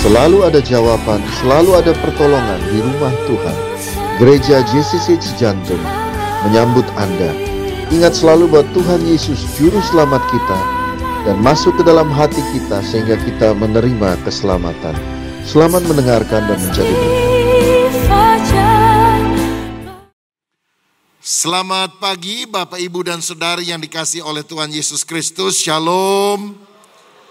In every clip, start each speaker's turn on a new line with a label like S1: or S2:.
S1: Selalu ada jawaban, selalu ada pertolongan di rumah Tuhan. Gereja JCC Cijantung menyambut Anda. Ingat selalu bahwa Tuhan Yesus juru selamat kita dan masuk ke dalam hati kita sehingga kita menerima keselamatan. Selamat mendengarkan dan menjadi
S2: Selamat pagi Bapak Ibu dan Saudari yang dikasih oleh Tuhan Yesus Kristus. Shalom.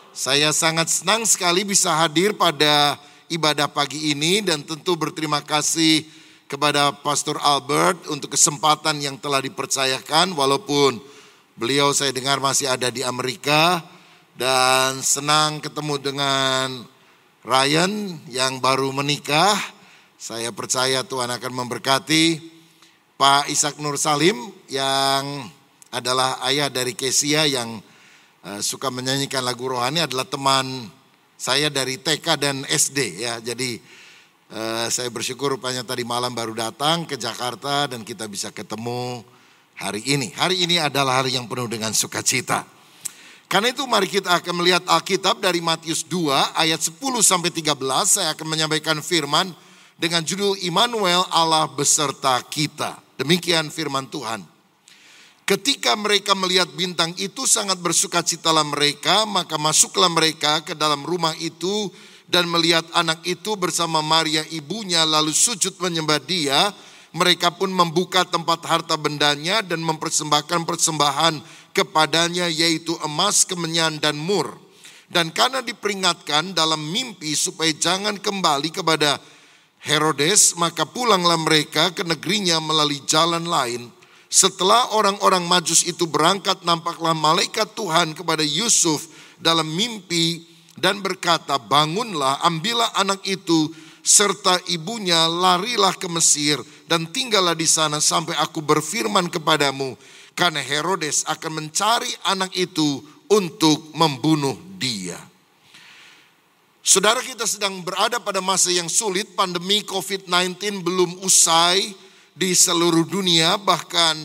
S2: Saya sangat senang sekali bisa hadir pada ibadah pagi ini dan tentu berterima kasih kepada Pastor Albert untuk kesempatan yang telah dipercayakan walaupun beliau saya dengar masih ada di Amerika dan senang ketemu dengan Ryan yang baru menikah. Saya percaya Tuhan akan memberkati Pak Ishak Nur Salim yang adalah ayah dari Kesia yang suka menyanyikan lagu rohani adalah teman saya dari TK dan SD ya. Jadi uh, saya bersyukur rupanya tadi malam baru datang ke Jakarta dan kita bisa ketemu hari ini. Hari ini adalah hari yang penuh dengan sukacita. Karena itu mari kita akan melihat Alkitab dari Matius 2 ayat 10 sampai 13. Saya akan menyampaikan firman dengan judul Immanuel Allah beserta kita. Demikian firman Tuhan. Ketika mereka melihat bintang itu sangat bersukacitalah mereka, maka masuklah mereka ke dalam rumah itu dan melihat anak itu bersama Maria ibunya lalu sujud menyembah dia. Mereka pun membuka tempat harta bendanya dan mempersembahkan persembahan kepadanya yaitu emas, kemenyan dan mur. Dan karena diperingatkan dalam mimpi supaya jangan kembali kepada Herodes, maka pulanglah mereka ke negerinya melalui jalan lain setelah orang-orang majus itu berangkat, nampaklah malaikat Tuhan kepada Yusuf dalam mimpi dan berkata, bangunlah, ambillah anak itu serta ibunya, larilah ke Mesir dan tinggallah di sana sampai aku berfirman kepadamu. Karena Herodes akan mencari anak itu untuk membunuh dia. Saudara kita sedang berada pada masa yang sulit, pandemi COVID-19 belum usai, di seluruh dunia bahkan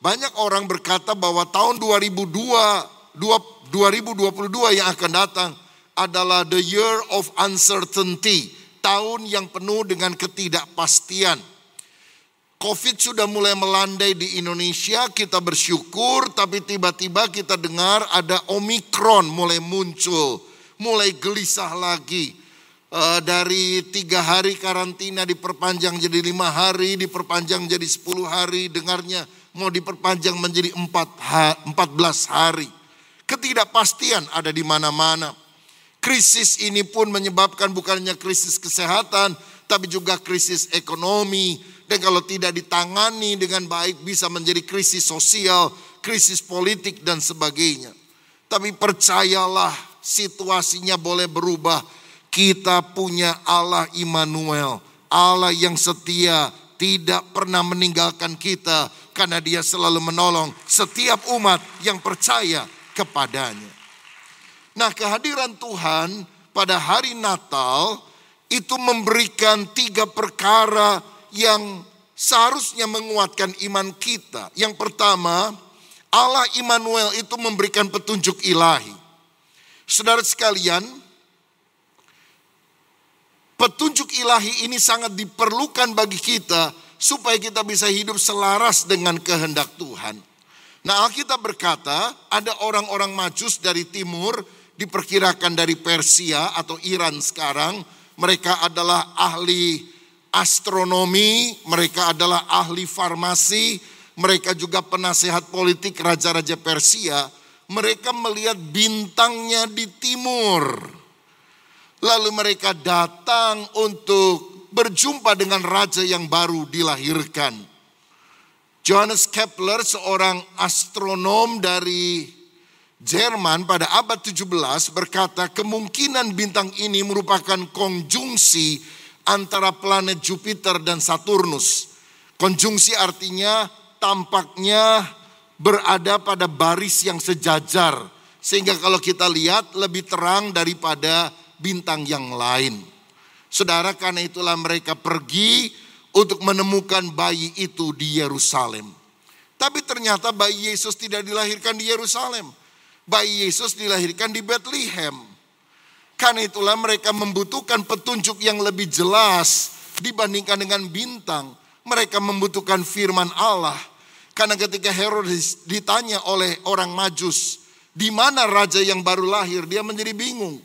S2: banyak orang berkata bahwa tahun 2002 2022 yang akan datang adalah the year of uncertainty, tahun yang penuh dengan ketidakpastian. Covid sudah mulai melandai di Indonesia, kita bersyukur, tapi tiba-tiba kita dengar ada Omikron mulai muncul, mulai gelisah lagi uh, dari tiga hari karantina diperpanjang jadi lima hari, diperpanjang jadi sepuluh hari, dengarnya mau diperpanjang menjadi empat, empat belas hari. Ketidakpastian ada di mana-mana. Krisis ini pun menyebabkan bukannya krisis kesehatan, tapi juga krisis ekonomi. Dan kalau tidak ditangani dengan baik bisa menjadi krisis sosial, krisis politik dan sebagainya. Tapi percayalah situasinya boleh berubah kita punya Allah Immanuel, Allah yang setia, tidak pernah meninggalkan kita karena dia selalu menolong setiap umat yang percaya kepadanya. Nah, kehadiran Tuhan pada hari Natal itu memberikan tiga perkara yang seharusnya menguatkan iman kita. Yang pertama, Allah Immanuel itu memberikan petunjuk ilahi. Saudara sekalian, Petunjuk ilahi ini sangat diperlukan bagi kita supaya kita bisa hidup selaras dengan kehendak Tuhan. Nah Alkitab berkata ada orang-orang majus dari timur diperkirakan dari Persia atau Iran sekarang. Mereka adalah ahli astronomi, mereka adalah ahli farmasi, mereka juga penasehat politik raja-raja Persia. Mereka melihat bintangnya di timur. Lalu mereka datang untuk berjumpa dengan raja yang baru dilahirkan. Johannes Kepler, seorang astronom dari Jerman pada abad 17 berkata kemungkinan bintang ini merupakan konjungsi antara planet Jupiter dan Saturnus. Konjungsi artinya tampaknya berada pada baris yang sejajar. Sehingga kalau kita lihat lebih terang daripada bintang yang lain. Saudara, karena itulah mereka pergi untuk menemukan bayi itu di Yerusalem. Tapi ternyata bayi Yesus tidak dilahirkan di Yerusalem. Bayi Yesus dilahirkan di Bethlehem. Karena itulah mereka membutuhkan petunjuk yang lebih jelas dibandingkan dengan bintang. Mereka membutuhkan firman Allah. Karena ketika Herodes ditanya oleh orang Majus, di mana raja yang baru lahir, dia menjadi bingung.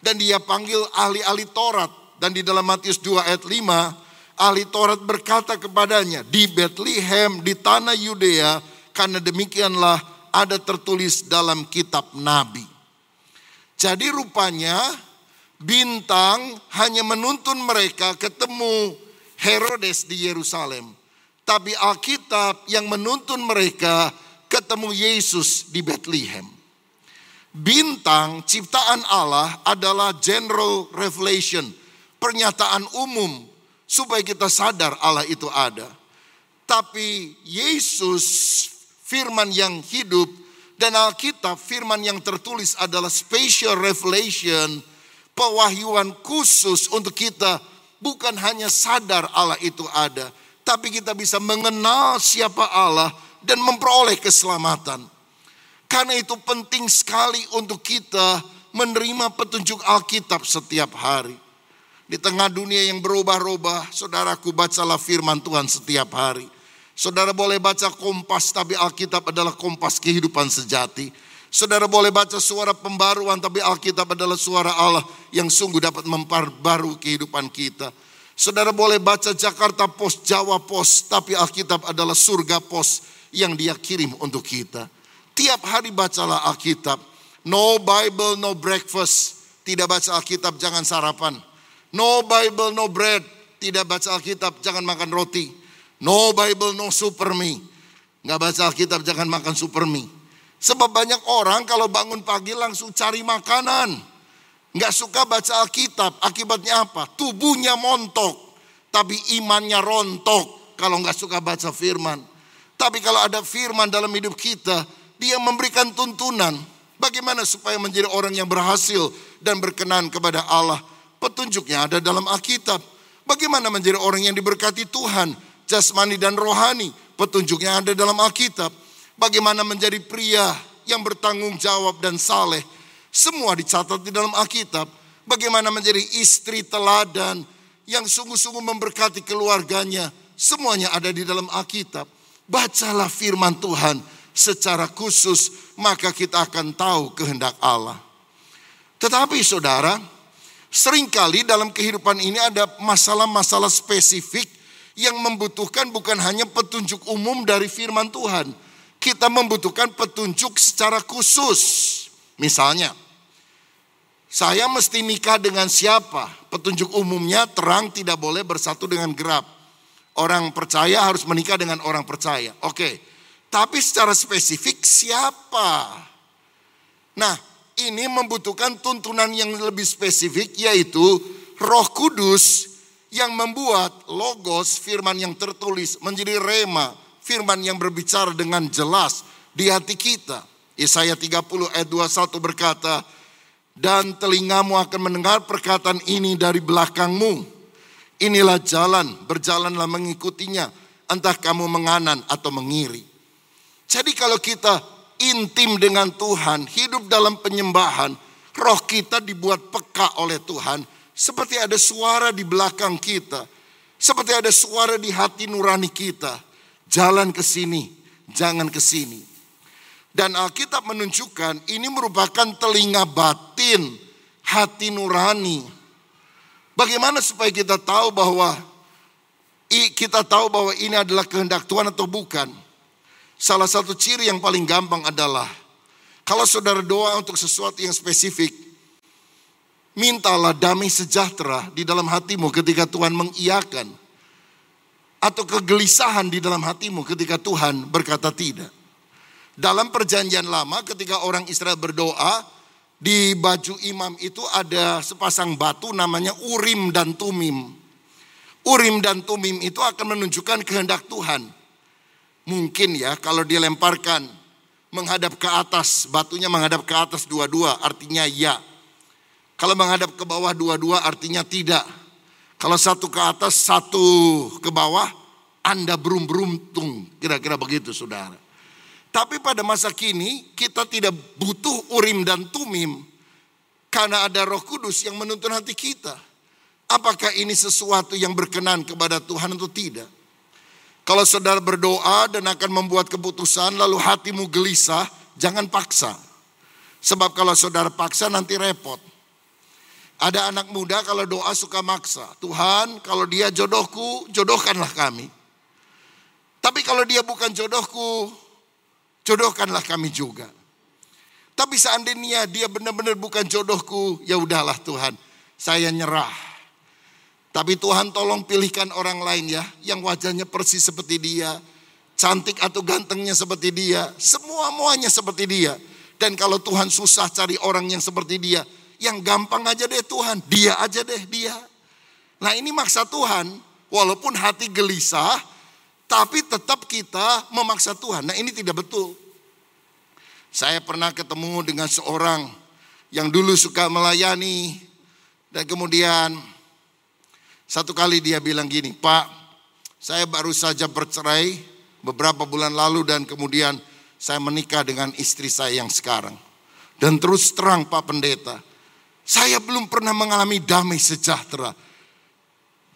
S2: Dan dia panggil ahli-ahli Taurat. Dan di dalam Matius 2 ayat 5, ahli Taurat berkata kepadanya, di Bethlehem, di tanah Yudea, karena demikianlah ada tertulis dalam kitab Nabi. Jadi rupanya bintang hanya menuntun mereka ketemu Herodes di Yerusalem. Tapi Alkitab yang menuntun mereka ketemu Yesus di Bethlehem. Bintang ciptaan Allah adalah general revelation, pernyataan umum supaya kita sadar Allah itu ada. Tapi Yesus firman yang hidup dan Alkitab firman yang tertulis adalah special revelation, pewahyuan khusus untuk kita bukan hanya sadar Allah itu ada, tapi kita bisa mengenal siapa Allah dan memperoleh keselamatan. Karena itu penting sekali untuk kita menerima petunjuk Alkitab setiap hari. Di tengah dunia yang berubah-ubah, saudaraku bacalah firman Tuhan setiap hari. Saudara boleh baca kompas tapi Alkitab adalah kompas kehidupan sejati. Saudara boleh baca suara pembaruan tapi Alkitab adalah suara Allah yang sungguh dapat memperbarui kehidupan kita. Saudara boleh baca Jakarta Post, Jawa Post, tapi Alkitab adalah surga pos yang dia kirim untuk kita. Tiap hari bacalah Alkitab. No Bible, no breakfast. Tidak baca Alkitab, jangan sarapan. No Bible, no bread. Tidak baca Alkitab, jangan makan roti. No Bible, no super me. Nggak baca Alkitab, jangan makan super me. Sebab banyak orang kalau bangun pagi langsung cari makanan. Nggak suka baca Alkitab, akibatnya apa? Tubuhnya montok, tapi imannya rontok kalau nggak suka baca firman. Tapi kalau ada firman dalam hidup kita, dia memberikan tuntunan. Bagaimana supaya menjadi orang yang berhasil dan berkenan kepada Allah. Petunjuknya ada dalam Alkitab. Bagaimana menjadi orang yang diberkati Tuhan jasmani dan rohani. Petunjuknya ada dalam Alkitab. Bagaimana menjadi pria yang bertanggung jawab dan saleh. Semua dicatat di dalam Alkitab. Bagaimana menjadi istri teladan yang sungguh-sungguh memberkati keluarganya. Semuanya ada di dalam Alkitab. Bacalah firman Tuhan secara khusus, maka kita akan tahu kehendak Allah. Tetapi saudara, sering kali dalam kehidupan ini ada masalah-masalah spesifik yang membutuhkan bukan hanya petunjuk umum dari firman Tuhan. Kita membutuhkan petunjuk secara khusus. Misalnya, saya mesti nikah dengan siapa? Petunjuk umumnya terang tidak boleh bersatu dengan gelap. Orang percaya harus menikah dengan orang percaya. Oke, tapi secara spesifik siapa? Nah, ini membutuhkan tuntunan yang lebih spesifik yaitu Roh Kudus yang membuat logos firman yang tertulis menjadi rema, firman yang berbicara dengan jelas di hati kita. Yesaya 30 ayat 21 berkata, dan telingamu akan mendengar perkataan ini dari belakangmu. Inilah jalan, berjalanlah mengikutinya, entah kamu menganan atau mengiri. Jadi kalau kita intim dengan Tuhan, hidup dalam penyembahan, roh kita dibuat peka oleh Tuhan, seperti ada suara di belakang kita. Seperti ada suara di hati nurani kita. Jalan ke sini, jangan ke sini. Dan Alkitab menunjukkan ini merupakan telinga batin hati nurani. Bagaimana supaya kita tahu bahwa kita tahu bahwa ini adalah kehendak Tuhan atau bukan? Salah satu ciri yang paling gampang adalah kalau saudara doa untuk sesuatu yang spesifik, Mintalah damai sejahtera di dalam hatimu ketika Tuhan mengiyakan. Atau kegelisahan di dalam hatimu ketika Tuhan berkata tidak. Dalam perjanjian lama ketika orang Israel berdoa, di baju imam itu ada sepasang batu namanya Urim dan Tumim. Urim dan Tumim itu akan menunjukkan kehendak Tuhan. Mungkin ya kalau dilemparkan menghadap ke atas, batunya menghadap ke atas dua-dua artinya ya. Kalau menghadap ke bawah dua-dua artinya tidak. Kalau satu ke atas, satu ke bawah, Anda beruntung. Kira-kira begitu saudara. Tapi pada masa kini kita tidak butuh urim dan tumim. Karena ada roh kudus yang menuntun hati kita. Apakah ini sesuatu yang berkenan kepada Tuhan atau tidak? Kalau saudara berdoa dan akan membuat keputusan lalu hatimu gelisah, jangan paksa. Sebab kalau saudara paksa nanti repot. Ada anak muda kalau doa suka maksa. Tuhan kalau dia jodohku, jodohkanlah kami. Tapi kalau dia bukan jodohku, jodohkanlah kami juga. Tapi seandainya dia benar-benar bukan jodohku, ya udahlah Tuhan, saya nyerah. Tapi Tuhan tolong pilihkan orang lain ya, yang wajahnya persis seperti dia, cantik atau gantengnya seperti dia, semua muanya seperti dia. Dan kalau Tuhan susah cari orang yang seperti dia, yang gampang aja deh Tuhan, dia aja deh dia. Nah ini maksa Tuhan, walaupun hati gelisah, tapi tetap kita memaksa Tuhan. Nah ini tidak betul. Saya pernah ketemu dengan seorang yang dulu suka melayani, dan kemudian satu kali dia bilang gini, Pak, saya baru saja bercerai beberapa bulan lalu dan kemudian saya menikah dengan istri saya yang sekarang. Dan terus terang Pak Pendeta, saya belum pernah mengalami damai sejahtera.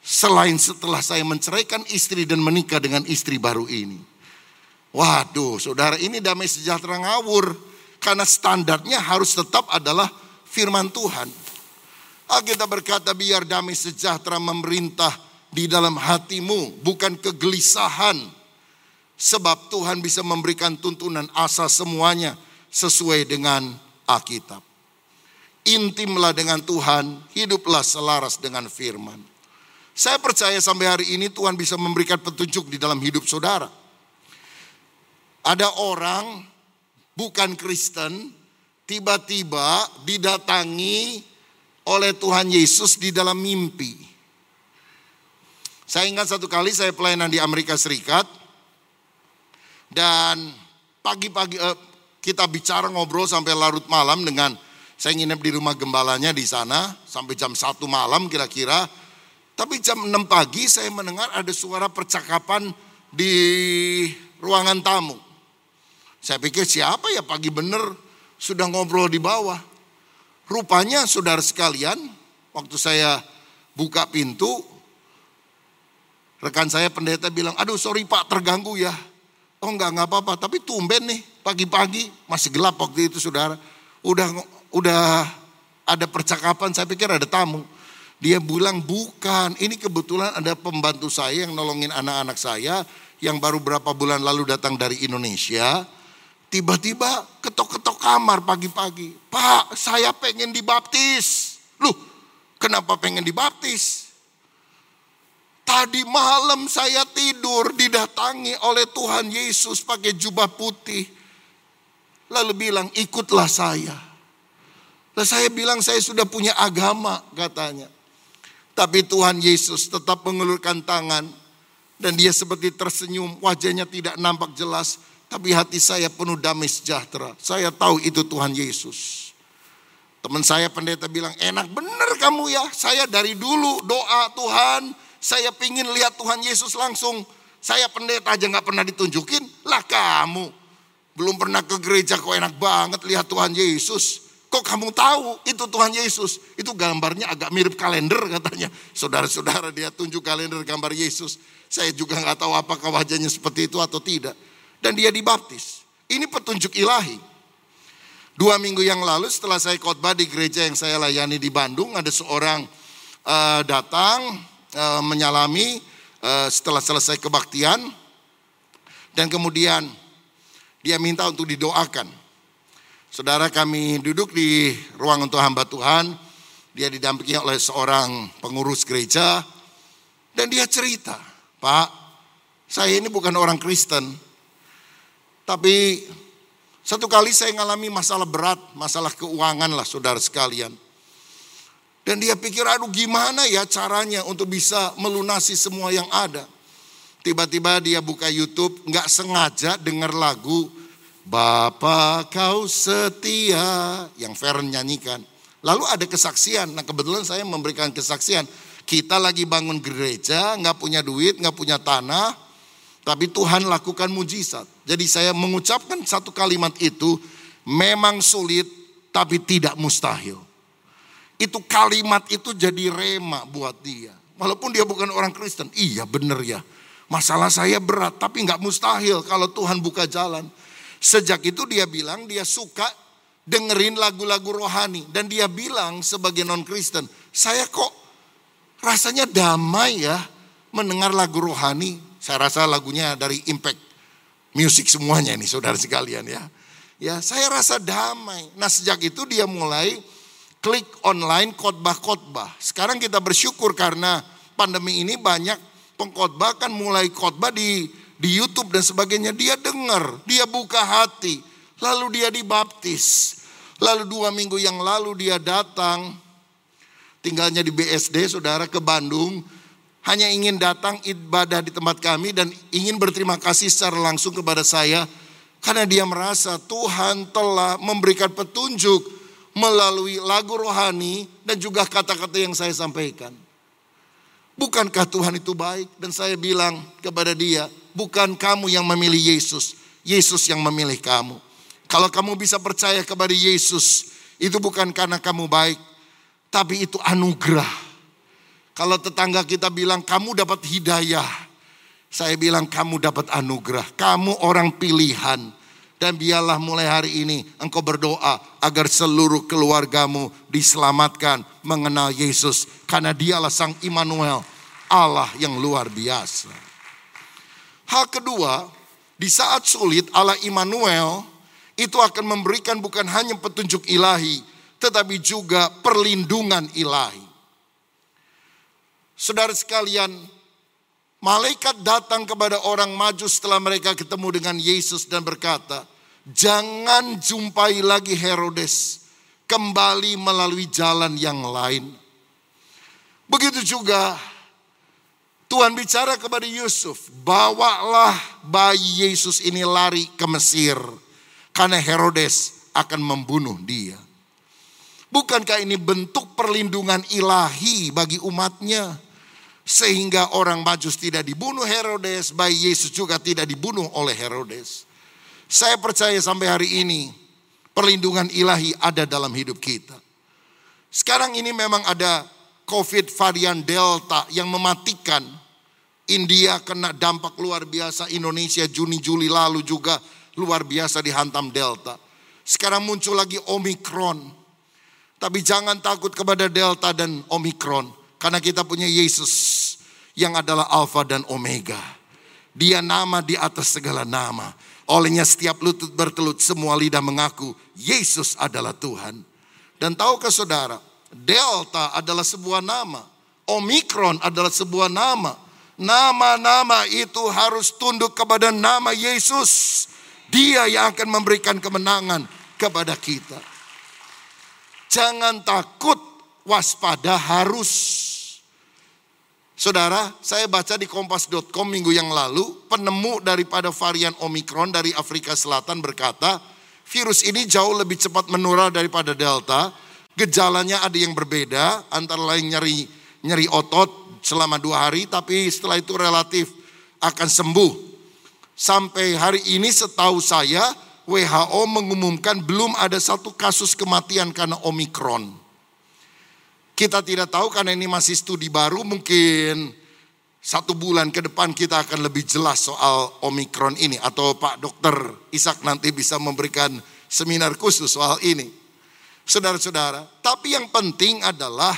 S2: Selain setelah saya menceraikan istri dan menikah dengan istri baru ini. Waduh, saudara ini damai sejahtera ngawur. Karena standarnya harus tetap adalah firman Tuhan. Kita berkata biar damai sejahtera memerintah di dalam hatimu. Bukan kegelisahan. Sebab Tuhan bisa memberikan tuntunan asa semuanya sesuai dengan Alkitab intimlah dengan Tuhan, hiduplah selaras dengan firman. Saya percaya sampai hari ini Tuhan bisa memberikan petunjuk di dalam hidup saudara. Ada orang bukan Kristen, tiba-tiba didatangi oleh Tuhan Yesus di dalam mimpi. Saya ingat satu kali saya pelayanan di Amerika Serikat dan pagi-pagi eh, kita bicara ngobrol sampai larut malam dengan saya nginep di rumah gembalanya di sana sampai jam 1 malam kira-kira. Tapi jam 6 pagi saya mendengar ada suara percakapan di ruangan tamu. Saya pikir siapa ya pagi bener sudah ngobrol di bawah. Rupanya saudara sekalian, waktu saya buka pintu, rekan saya pendeta bilang, aduh sorry pak terganggu ya. Oh enggak, enggak apa-apa, tapi tumben nih pagi-pagi, masih gelap waktu itu saudara. Udah udah ada percakapan, saya pikir ada tamu. Dia bilang bukan, ini kebetulan ada pembantu saya yang nolongin anak-anak saya yang baru berapa bulan lalu datang dari Indonesia. Tiba-tiba ketok-ketok kamar pagi-pagi. Pak, saya pengen dibaptis. Loh, kenapa pengen dibaptis? Tadi malam saya tidur didatangi oleh Tuhan Yesus pakai jubah putih. Lalu bilang ikutlah saya. Lalu saya bilang saya sudah punya agama katanya. Tapi Tuhan Yesus tetap mengelurkan tangan dan dia seperti tersenyum, wajahnya tidak nampak jelas, tapi hati saya penuh damai sejahtera. Saya tahu itu Tuhan Yesus. Teman saya pendeta bilang, enak bener kamu ya. Saya dari dulu doa Tuhan, saya pingin lihat Tuhan Yesus langsung. Saya pendeta aja nggak pernah ditunjukin, lah kamu. Belum pernah ke gereja kok enak banget lihat Tuhan Yesus. Kok kamu tahu itu Tuhan Yesus? Itu gambarnya agak mirip kalender katanya. Saudara-saudara dia tunjuk kalender gambar Yesus. Saya juga nggak tahu apakah wajahnya seperti itu atau tidak. Dan dia dibaptis. Ini petunjuk ilahi. Dua minggu yang lalu setelah saya khotbah di gereja yang saya layani di Bandung, ada seorang uh, datang uh, menyalami uh, setelah selesai kebaktian dan kemudian dia minta untuk didoakan. Saudara kami duduk di ruang untuk hamba Tuhan. Dia didampingi oleh seorang pengurus gereja. Dan dia cerita, Pak, saya ini bukan orang Kristen. Tapi satu kali saya mengalami masalah berat, masalah keuangan lah saudara sekalian. Dan dia pikir, aduh gimana ya caranya untuk bisa melunasi semua yang ada. Tiba-tiba dia buka YouTube, nggak sengaja dengar lagu Bapa kau setia yang Feren nyanyikan. Lalu ada kesaksian. Nah kebetulan saya memberikan kesaksian. Kita lagi bangun gereja, nggak punya duit, nggak punya tanah, tapi Tuhan lakukan mujizat. Jadi saya mengucapkan satu kalimat itu memang sulit, tapi tidak mustahil. Itu kalimat itu jadi rema buat dia. Walaupun dia bukan orang Kristen. Iya bener ya. Masalah saya berat tapi nggak mustahil kalau Tuhan buka jalan. Sejak itu dia bilang dia suka dengerin lagu-lagu rohani. Dan dia bilang sebagai non-Kristen, saya kok rasanya damai ya mendengar lagu rohani. Saya rasa lagunya dari Impact Music semuanya ini saudara sekalian ya. Ya saya rasa damai. Nah sejak itu dia mulai klik online khotbah-khotbah. Sekarang kita bersyukur karena pandemi ini banyak pengkhotbah kan mulai khotbah di di YouTube dan sebagainya. Dia dengar, dia buka hati, lalu dia dibaptis. Lalu dua minggu yang lalu dia datang, tinggalnya di BSD, saudara ke Bandung, hanya ingin datang ibadah di tempat kami dan ingin berterima kasih secara langsung kepada saya karena dia merasa Tuhan telah memberikan petunjuk melalui lagu rohani dan juga kata-kata yang saya sampaikan. Bukankah Tuhan itu baik? Dan saya bilang kepada dia, bukan kamu yang memilih Yesus, Yesus yang memilih kamu. Kalau kamu bisa percaya kepada Yesus, itu bukan karena kamu baik, tapi itu anugerah. Kalau tetangga kita bilang kamu dapat hidayah, saya bilang kamu dapat anugerah. Kamu orang pilihan. Dan biarlah mulai hari ini engkau berdoa agar seluruh keluargamu diselamatkan mengenal Yesus. Karena dialah Sang Immanuel, Allah yang luar biasa. Hal kedua, di saat sulit Allah Immanuel itu akan memberikan bukan hanya petunjuk ilahi, tetapi juga perlindungan ilahi. Saudara sekalian, Malaikat datang kepada orang maju setelah mereka ketemu dengan Yesus dan berkata, "Jangan jumpai lagi Herodes, kembali melalui jalan yang lain." Begitu juga Tuhan bicara kepada Yusuf, "Bawalah bayi Yesus ini lari ke Mesir, karena Herodes akan membunuh dia." Bukankah ini bentuk perlindungan ilahi bagi umatnya? Sehingga orang majus tidak dibunuh Herodes, bayi Yesus juga tidak dibunuh oleh Herodes. Saya percaya sampai hari ini perlindungan ilahi ada dalam hidup kita. Sekarang ini memang ada COVID varian Delta yang mematikan. India kena dampak luar biasa, Indonesia Juni Juli lalu juga luar biasa dihantam Delta. Sekarang muncul lagi Omikron. Tapi jangan takut kepada Delta dan Omikron karena kita punya Yesus yang adalah Alfa dan Omega. Dia nama di atas segala nama. Olehnya setiap lutut bertelut semua lidah mengaku Yesus adalah Tuhan. Dan tahukah saudara, Delta adalah sebuah nama. Omikron adalah sebuah nama. Nama-nama itu harus tunduk kepada nama Yesus. Dia yang akan memberikan kemenangan kepada kita. Jangan takut, waspada harus. Saudara, saya baca di kompas.com minggu yang lalu, penemu daripada varian Omikron dari Afrika Selatan berkata, virus ini jauh lebih cepat menular daripada Delta. Gejalanya ada yang berbeda, antara lain nyeri nyeri otot selama dua hari, tapi setelah itu relatif akan sembuh. Sampai hari ini setahu saya, WHO mengumumkan belum ada satu kasus kematian karena Omikron. Kita tidak tahu karena ini masih studi baru mungkin satu bulan ke depan kita akan lebih jelas soal Omikron ini. Atau Pak Dokter Ishak nanti bisa memberikan seminar khusus soal ini. Saudara-saudara, tapi yang penting adalah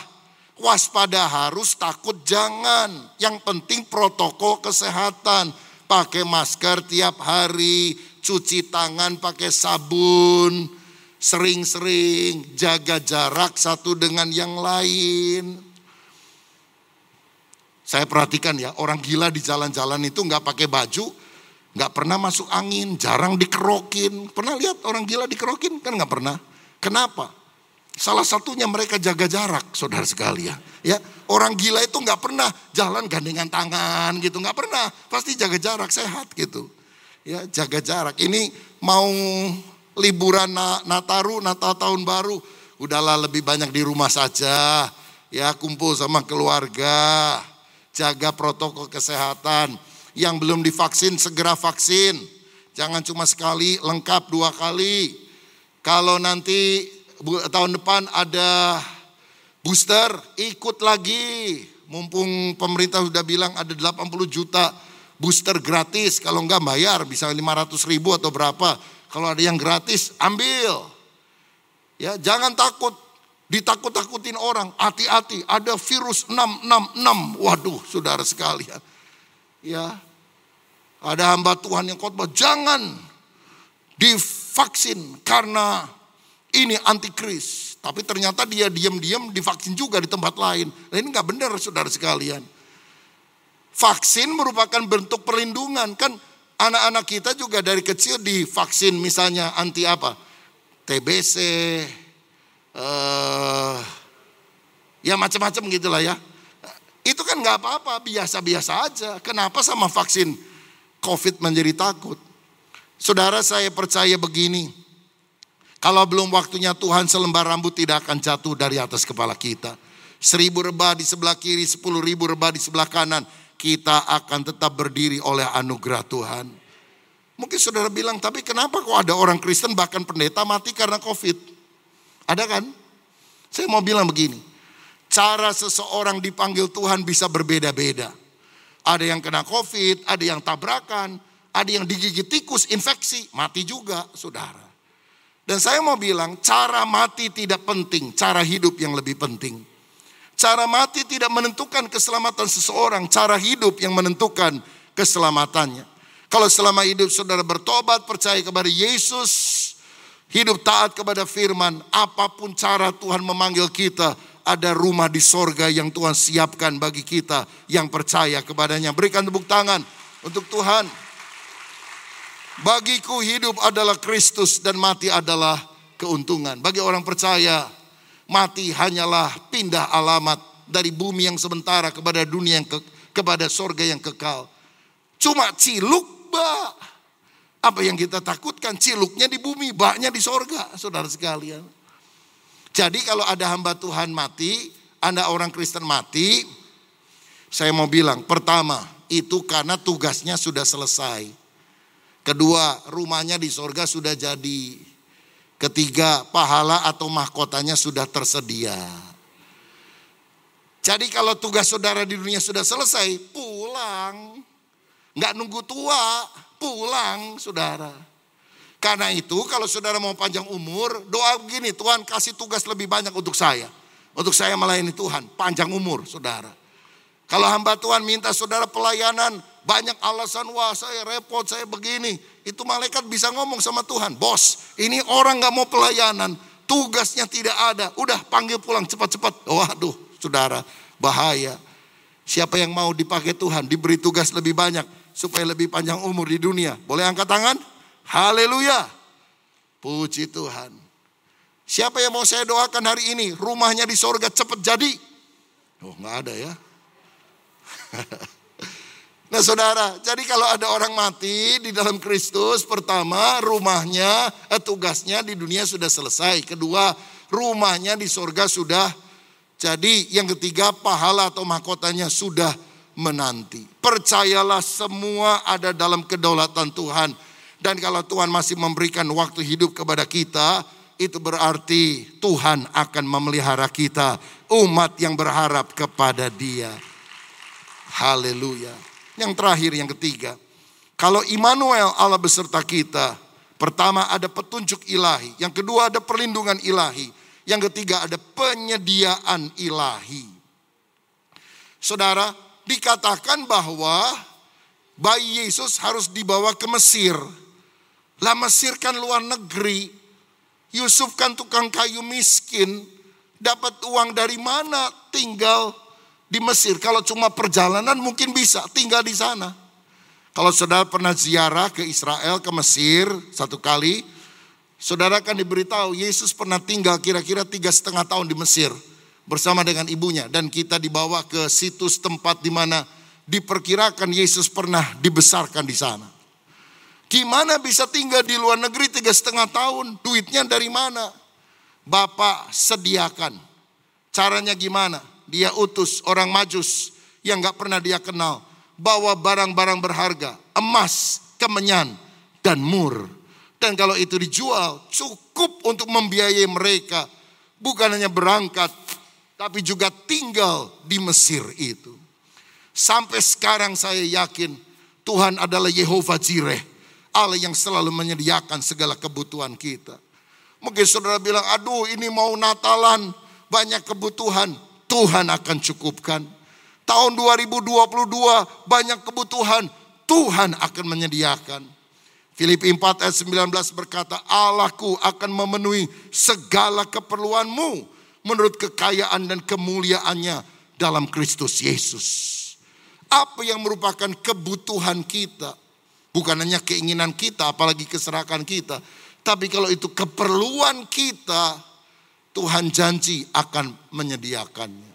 S2: waspada harus, takut jangan. Yang penting protokol kesehatan. Pakai masker tiap hari, cuci tangan pakai sabun, Sering-sering jaga jarak satu dengan yang lain. Saya perhatikan ya, orang gila di jalan-jalan itu nggak pakai baju, nggak pernah masuk angin, jarang dikerokin. Pernah lihat orang gila dikerokin? Kan nggak pernah. Kenapa? Salah satunya mereka jaga jarak, saudara sekalian. Ya, orang gila itu nggak pernah jalan gandengan tangan gitu, nggak pernah. Pasti jaga jarak, sehat gitu. Ya, jaga jarak. Ini mau liburan Nataru, Natal tahun baru, udahlah lebih banyak di rumah saja. Ya, kumpul sama keluarga, jaga protokol kesehatan. Yang belum divaksin segera vaksin. Jangan cuma sekali, lengkap dua kali. Kalau nanti tahun depan ada Booster, ikut lagi. Mumpung pemerintah sudah bilang ada 80 juta booster gratis. Kalau enggak bayar bisa 500 ribu atau berapa. Kalau ada yang gratis, ambil. Ya, jangan takut ditakut-takutin orang. Hati-hati, ada virus 666. Waduh, saudara sekalian. Ya. Ada hamba Tuhan yang khotbah, jangan divaksin karena ini antikris. Tapi ternyata dia diam-diam divaksin juga di tempat lain. Nah, ini nggak benar saudara sekalian. Vaksin merupakan bentuk perlindungan. Kan anak-anak kita juga dari kecil divaksin misalnya anti apa? TBC, uh, ya macam-macam gitulah ya. Itu kan nggak apa-apa, biasa-biasa aja. Kenapa sama vaksin COVID menjadi takut? Saudara saya percaya begini, kalau belum waktunya Tuhan selembar rambut tidak akan jatuh dari atas kepala kita. Seribu rebah di sebelah kiri, sepuluh ribu rebah di sebelah kanan. Kita akan tetap berdiri oleh anugerah Tuhan. Mungkin saudara bilang, tapi kenapa kok ada orang Kristen bahkan pendeta mati karena COVID? Ada kan? Saya mau bilang begini, cara seseorang dipanggil Tuhan bisa berbeda-beda. Ada yang kena COVID, ada yang tabrakan, ada yang digigit tikus, infeksi, mati juga saudara. Dan saya mau bilang, cara mati tidak penting, cara hidup yang lebih penting. Cara mati tidak menentukan keselamatan seseorang, cara hidup yang menentukan keselamatannya. Kalau selama hidup saudara bertobat, percaya kepada Yesus, hidup taat kepada firman, apa pun cara Tuhan memanggil kita, ada rumah di sorga yang Tuhan siapkan bagi kita yang percaya kepadanya. Berikan tepuk tangan untuk Tuhan. Bagiku hidup adalah Kristus dan mati adalah keuntungan. Bagi orang percaya, mati hanyalah pindah alamat dari bumi yang sementara kepada dunia yang ke, kepada sorga yang kekal. Cuma ciluk ba. Apa yang kita takutkan ciluknya di bumi, baknya di sorga, saudara sekalian. Jadi kalau ada hamba Tuhan mati, Anda orang Kristen mati, saya mau bilang, pertama, itu karena tugasnya sudah selesai. Kedua, rumahnya di sorga sudah jadi. Ketiga, pahala atau mahkotanya sudah tersedia. Jadi kalau tugas saudara di dunia sudah selesai, pulang. Nggak nunggu tua, pulang saudara. Karena itu kalau saudara mau panjang umur, doa begini, Tuhan kasih tugas lebih banyak untuk saya. Untuk saya melayani Tuhan, panjang umur saudara. Kalau hamba Tuhan minta saudara pelayanan, banyak alasan, wah saya repot, saya begini. Itu malaikat bisa ngomong sama Tuhan, bos ini orang gak mau pelayanan, tugasnya tidak ada. Udah panggil pulang cepat-cepat. Waduh saudara, bahaya. Siapa yang mau dipakai Tuhan, diberi tugas lebih banyak. Supaya lebih panjang umur di dunia. Boleh angkat tangan? Haleluya. Puji Tuhan. Siapa yang mau saya doakan hari ini? Rumahnya di sorga cepat jadi. Oh nggak ada ya. Nah saudara, jadi kalau ada orang mati di dalam Kristus, pertama rumahnya, eh, tugasnya di dunia sudah selesai. Kedua, rumahnya di sorga sudah jadi. Yang ketiga, pahala atau mahkotanya sudah menanti. Percayalah semua ada dalam kedaulatan Tuhan. Dan kalau Tuhan masih memberikan waktu hidup kepada kita, itu berarti Tuhan akan memelihara kita. Umat yang berharap kepada dia. Haleluya. Yang terakhir, yang ketiga. Kalau Immanuel Allah beserta kita. Pertama ada petunjuk ilahi. Yang kedua ada perlindungan ilahi. Yang ketiga ada penyediaan ilahi. Saudara, dikatakan bahwa bayi Yesus harus dibawa ke Mesir. Lah Mesir kan luar negeri. Yusuf kan tukang kayu miskin. Dapat uang dari mana? Tinggal di Mesir. Kalau cuma perjalanan mungkin bisa tinggal di sana. Kalau saudara pernah ziarah ke Israel, ke Mesir satu kali, saudara akan diberitahu Yesus pernah tinggal kira-kira tiga setengah tahun di Mesir bersama dengan ibunya. Dan kita dibawa ke situs tempat di mana diperkirakan Yesus pernah dibesarkan di sana. Gimana bisa tinggal di luar negeri tiga setengah tahun? Duitnya dari mana? Bapak sediakan. Caranya gimana? Dia utus orang majus yang gak pernah dia kenal. Bawa barang-barang berharga, emas, kemenyan, dan mur. Dan kalau itu dijual cukup untuk membiayai mereka. Bukan hanya berangkat, tapi juga tinggal di Mesir itu. Sampai sekarang saya yakin Tuhan adalah Yehova Jireh, Allah yang selalu menyediakan segala kebutuhan kita. Mungkin saudara bilang, aduh ini mau Natalan, banyak kebutuhan. Tuhan akan cukupkan. Tahun 2022 banyak kebutuhan, Tuhan akan menyediakan. Filipi 4 ayat 19 berkata, Allahku akan memenuhi segala keperluanmu menurut kekayaan dan kemuliaannya dalam Kristus Yesus. Apa yang merupakan kebutuhan kita? Bukan hanya keinginan kita, apalagi keserakan kita. Tapi kalau itu keperluan kita, Tuhan janji akan menyediakannya.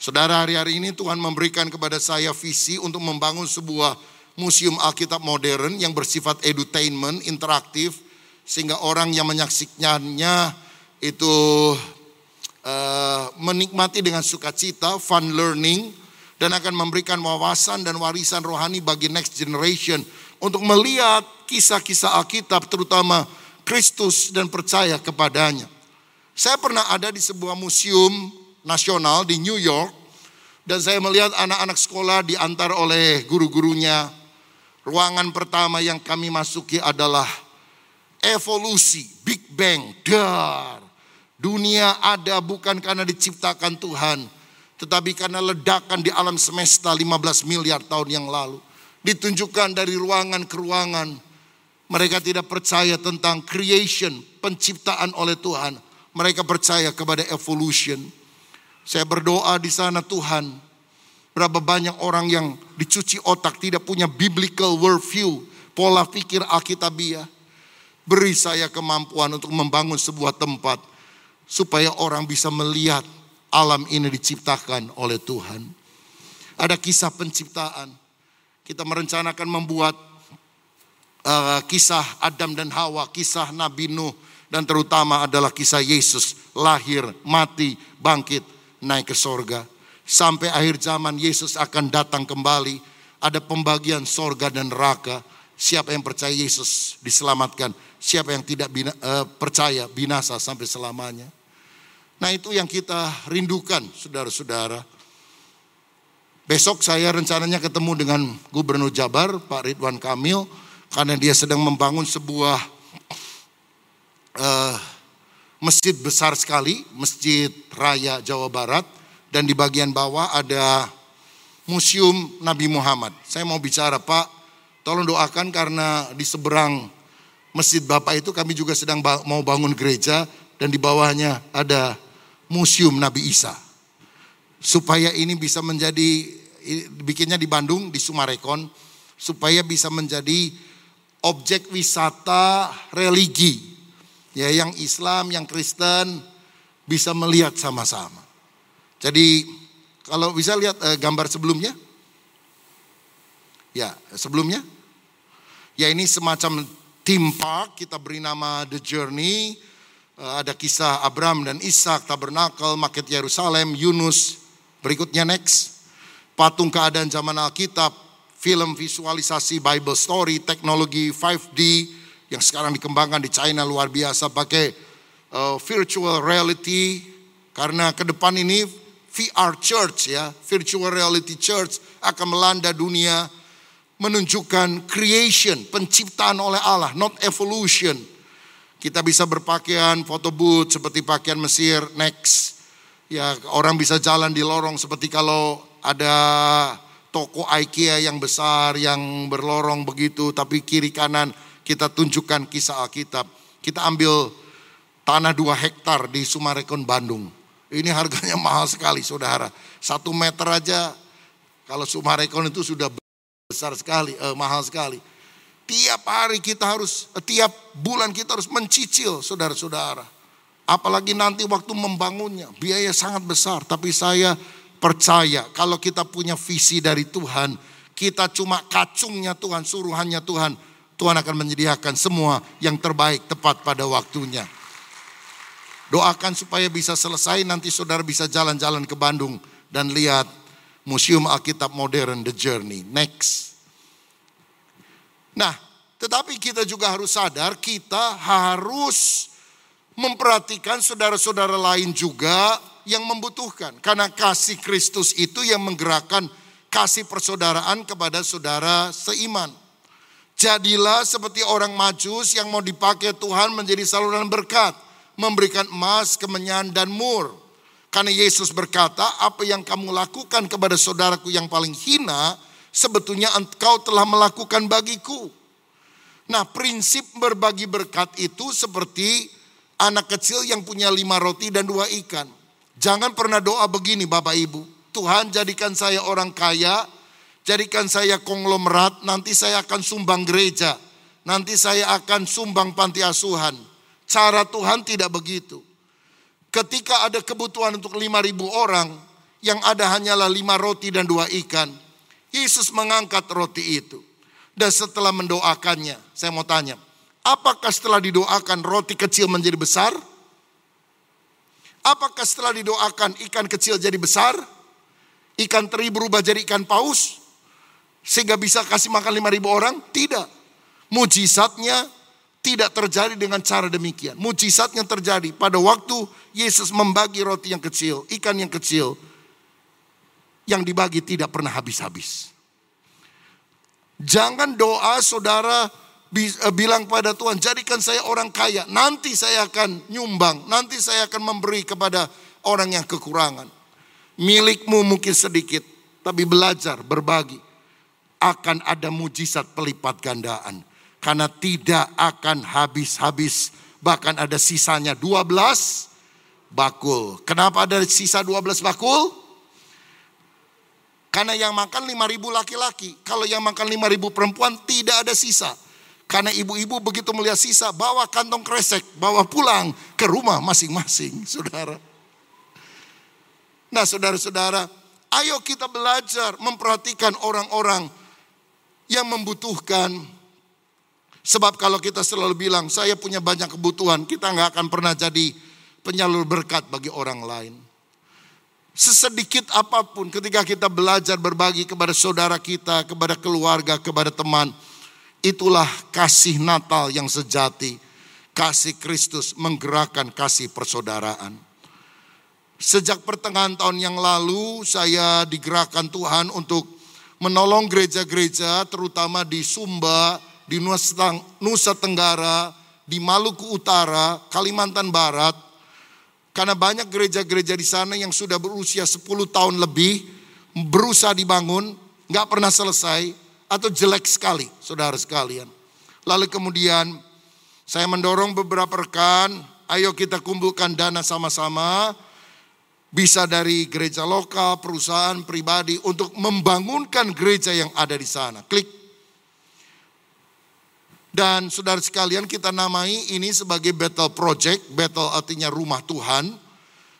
S2: Saudara, hari-hari ini Tuhan memberikan kepada saya visi untuk membangun sebuah museum Alkitab modern yang bersifat edutainment, interaktif, sehingga orang yang menyaksikannya itu uh, menikmati dengan sukacita, fun learning, dan akan memberikan wawasan dan warisan rohani bagi next generation untuk melihat kisah-kisah Alkitab, terutama Kristus dan percaya kepadanya. Saya pernah ada di sebuah museum nasional di New York, dan saya melihat anak-anak sekolah diantar oleh guru-gurunya. Ruangan pertama yang kami masuki adalah evolusi, Big Bang, dar. Dunia ada bukan karena diciptakan Tuhan, tetapi karena ledakan di alam semesta 15 miliar tahun yang lalu. Ditunjukkan dari ruangan ke ruangan. Mereka tidak percaya tentang creation, penciptaan oleh Tuhan. Mereka percaya kepada evolution. Saya berdoa di sana Tuhan. Berapa banyak orang yang dicuci otak tidak punya biblical worldview, pola pikir Alkitabiah. Beri saya kemampuan untuk membangun sebuah tempat supaya orang bisa melihat alam ini diciptakan oleh Tuhan. Ada kisah penciptaan. Kita merencanakan membuat uh, kisah Adam dan Hawa, kisah Nabi Nuh, dan terutama adalah kisah Yesus lahir, mati, bangkit, naik ke sorga. Sampai akhir zaman Yesus akan datang kembali. Ada pembagian sorga dan neraka. Siapa yang percaya Yesus diselamatkan. Siapa yang tidak bina, uh, percaya binasa sampai selamanya. Nah itu yang kita rindukan saudara-saudara. Besok saya rencananya ketemu dengan Gubernur Jabar Pak Ridwan Kamil. Karena dia sedang membangun sebuah uh, masjid besar sekali. Masjid Raya Jawa Barat. Dan di bagian bawah ada Museum Nabi Muhammad. Saya mau bicara Pak, tolong doakan karena di seberang Masjid Bapak itu kami juga sedang mau bangun gereja dan di bawahnya ada Museum Nabi Isa. Supaya ini bisa menjadi bikinnya di Bandung di Sumarekon supaya bisa menjadi objek wisata religi. Ya yang Islam, yang Kristen bisa melihat sama-sama. Jadi kalau bisa lihat eh, gambar sebelumnya. Ya, sebelumnya. Ya ini semacam theme park kita beri nama The Journey Eh, ada kisah Abram dan Ishak, tabernakel, maket Yerusalem, Yunus. Berikutnya next. Patung keadaan zaman Alkitab, film visualisasi Bible story, teknologi 5D yang sekarang dikembangkan di China luar biasa pakai uh, virtual reality karena ke depan ini VR church ya, virtual reality church akan melanda dunia menunjukkan creation, penciptaan oleh Allah, not evolution kita bisa berpakaian foto booth seperti pakaian Mesir, next. Ya, orang bisa jalan di lorong seperti kalau ada toko IKEA yang besar yang berlorong begitu tapi kiri kanan kita tunjukkan kisah Alkitab. Kita ambil tanah dua hektar di Sumarekon Bandung. Ini harganya mahal sekali saudara. Satu meter aja kalau Sumarekon itu sudah besar sekali, eh, mahal sekali. Tiap hari kita harus, tiap bulan kita harus mencicil saudara-saudara. Apalagi nanti waktu membangunnya, biaya sangat besar. Tapi saya percaya kalau kita punya visi dari Tuhan, kita cuma kacungnya Tuhan, suruhannya Tuhan. Tuhan akan menyediakan semua yang terbaik tepat pada waktunya. Doakan supaya bisa selesai nanti saudara bisa jalan-jalan ke Bandung dan lihat Museum Alkitab Modern The Journey. Next. Nah, tetapi kita juga harus sadar kita harus memperhatikan saudara-saudara lain juga yang membutuhkan. Karena kasih Kristus itu yang menggerakkan kasih persaudaraan kepada saudara seiman. Jadilah seperti orang majus yang mau dipakai Tuhan menjadi saluran berkat. Memberikan emas, kemenyan, dan mur. Karena Yesus berkata, apa yang kamu lakukan kepada saudaraku yang paling hina, sebetulnya engkau telah melakukan bagiku. Nah prinsip berbagi berkat itu seperti anak kecil yang punya lima roti dan dua ikan. Jangan pernah doa begini Bapak Ibu. Tuhan jadikan saya orang kaya, jadikan saya konglomerat, nanti saya akan sumbang gereja. Nanti saya akan sumbang panti asuhan. Cara Tuhan tidak begitu. Ketika ada kebutuhan untuk lima ribu orang, yang ada hanyalah lima roti dan dua ikan. Yesus mengangkat roti itu. Dan setelah mendoakannya, saya mau tanya, apakah setelah didoakan roti kecil menjadi besar? Apakah setelah didoakan ikan kecil jadi besar? Ikan teri berubah jadi ikan paus? Sehingga bisa kasih makan lima ribu orang? Tidak. Mujizatnya tidak terjadi dengan cara demikian. Mujizatnya terjadi pada waktu Yesus membagi roti yang kecil, ikan yang kecil, yang dibagi tidak pernah habis-habis. Jangan doa saudara eh, bilang pada Tuhan, jadikan saya orang kaya, nanti saya akan nyumbang, nanti saya akan memberi kepada orang yang kekurangan. Milikmu mungkin sedikit, tapi belajar berbagi. Akan ada mujizat pelipat gandaan karena tidak akan habis-habis. Bahkan ada sisanya 12 bakul. Kenapa ada sisa 12 bakul? Karena yang makan 5000 laki-laki. Kalau yang makan 5000 perempuan tidak ada sisa. Karena ibu-ibu begitu melihat sisa, bawa kantong kresek, bawa pulang ke rumah masing-masing, saudara. Nah, saudara-saudara, ayo kita belajar memperhatikan orang-orang yang membutuhkan Sebab kalau kita selalu bilang saya punya banyak kebutuhan, kita nggak akan pernah jadi penyalur berkat bagi orang lain. Sesedikit apa pun ketika kita belajar berbagi kepada saudara kita, kepada keluarga, kepada teman, itulah kasih Natal yang sejati. Kasih Kristus menggerakkan kasih persaudaraan. Sejak pertengahan tahun yang lalu saya digerakkan Tuhan untuk menolong gereja-gereja terutama di Sumba, di Nusa Tenggara, di Maluku Utara, Kalimantan Barat. Karena banyak gereja-gereja di sana yang sudah berusia 10 tahun lebih, berusaha dibangun, nggak pernah selesai, atau jelek sekali, saudara sekalian. Lalu kemudian saya mendorong beberapa rekan, ayo kita kumpulkan dana sama-sama, bisa dari gereja lokal, perusahaan, pribadi, untuk membangunkan gereja yang ada di sana. Klik dan saudara sekalian kita namai ini sebagai Battle Project. Battle artinya rumah Tuhan.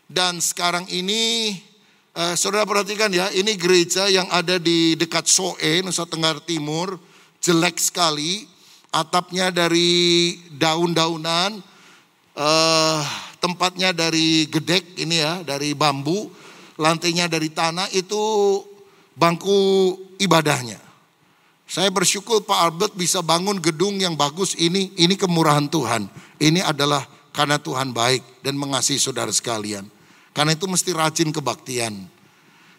S2: Dan sekarang ini eh, saudara perhatikan ya, ini gereja yang ada di dekat Soe, Nusa Tenggara Timur. Jelek sekali. Atapnya dari daun-daunan. Eh, tempatnya dari gedek ini ya, dari bambu. Lantainya dari tanah itu bangku ibadahnya. Saya bersyukur Pak Albert bisa bangun gedung yang bagus ini. Ini kemurahan Tuhan. Ini adalah karena Tuhan baik dan mengasihi saudara sekalian. Karena itu mesti rajin kebaktian.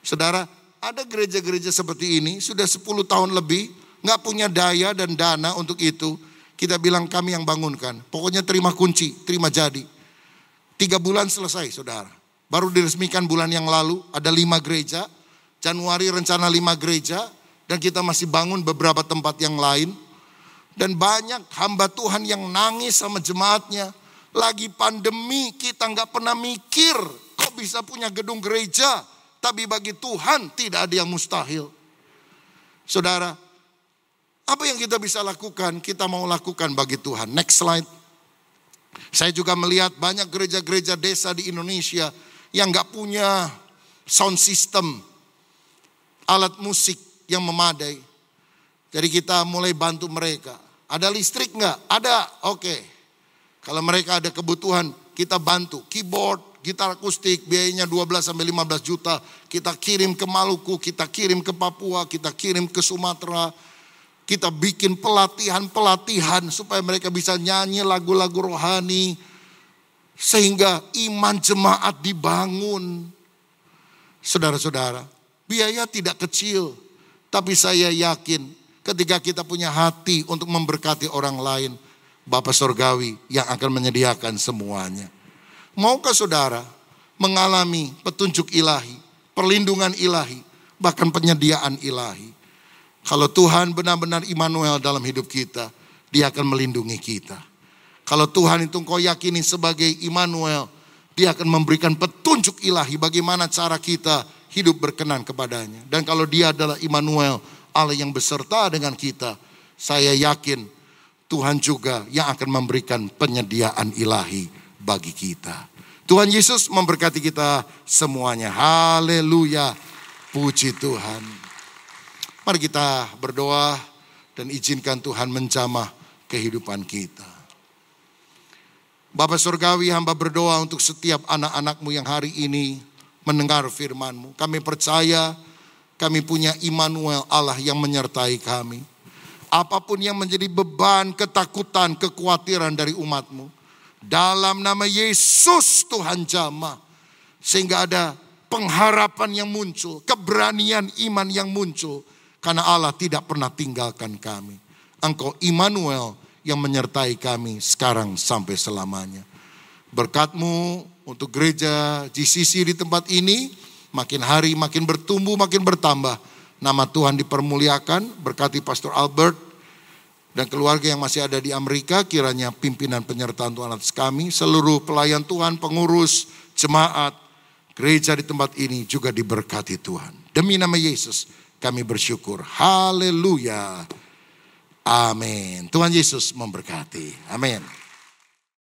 S2: Saudara, ada gereja-gereja seperti ini sudah 10 tahun lebih nggak punya daya dan dana untuk itu. Kita bilang kami yang bangunkan. Pokoknya terima kunci, terima jadi. Tiga bulan selesai saudara. Baru diresmikan bulan yang lalu ada lima gereja. Januari rencana lima gereja. Dan kita masih bangun beberapa tempat yang lain. Dan banyak hamba Tuhan yang nangis sama jemaatnya. Lagi pandemi kita nggak pernah mikir kok bisa punya gedung gereja. Tapi bagi Tuhan tidak ada yang mustahil. Saudara, apa yang kita bisa lakukan? Kita mau lakukan bagi Tuhan. Next slide. Saya juga melihat banyak gereja-gereja desa di Indonesia yang nggak punya sound system, alat musik yang memadai. Jadi kita mulai bantu mereka. Ada listrik nggak? Ada, oke. Okay. Kalau mereka ada kebutuhan, kita bantu. Keyboard, gitar akustik, biayanya 12 sampai 15 juta. Kita kirim ke Maluku, kita kirim ke Papua, kita kirim ke Sumatera. Kita bikin pelatihan-pelatihan supaya mereka bisa nyanyi lagu-lagu rohani. Sehingga iman jemaat dibangun. Saudara-saudara, biaya tidak kecil. Tapi saya yakin ketika kita punya hati untuk memberkati orang lain, Bapak Sorgawi yang akan menyediakan semuanya. Maukah saudara mengalami petunjuk ilahi, perlindungan ilahi, bahkan penyediaan ilahi? Kalau Tuhan benar-benar Immanuel dalam hidup kita, dia akan melindungi kita. Kalau Tuhan itu kau yakini sebagai Immanuel, dia akan memberikan petunjuk ilahi bagaimana cara kita hidup berkenan kepadanya. Dan kalau dia adalah Immanuel, Allah yang beserta dengan kita, saya yakin Tuhan juga yang akan memberikan penyediaan ilahi bagi kita. Tuhan Yesus memberkati kita semuanya. Haleluya. Puji Tuhan. Mari kita berdoa dan izinkan Tuhan menjamah kehidupan kita. Bapak Surgawi hamba berdoa untuk setiap anak-anakmu yang hari ini mendengar firmanmu. Kami percaya kami punya Immanuel Allah yang menyertai kami apa pun yang menjadi beban, ketakutan, kekhawatiran dari umatmu. Dalam nama Yesus Tuhan jamah. Sehingga ada pengharapan yang muncul, keberanian iman yang muncul. Karena Allah tidak pernah tinggalkan kami. Engkau Immanuel yang menyertai kami sekarang sampai selamanya. Berkatmu untuk gereja GCC di tempat ini makin hari makin bertumbuh, makin bertambah. Nama Tuhan dipermuliakan, berkati Pastor Albert, dan keluarga yang masih ada di Amerika kiranya pimpinan penyertaan Tuhan atas kami, seluruh pelayan Tuhan, pengurus, jemaat, gereja di tempat ini juga diberkati Tuhan. Demi nama Yesus kami bersyukur. Haleluya. Amin. Tuhan Yesus memberkati. Amin.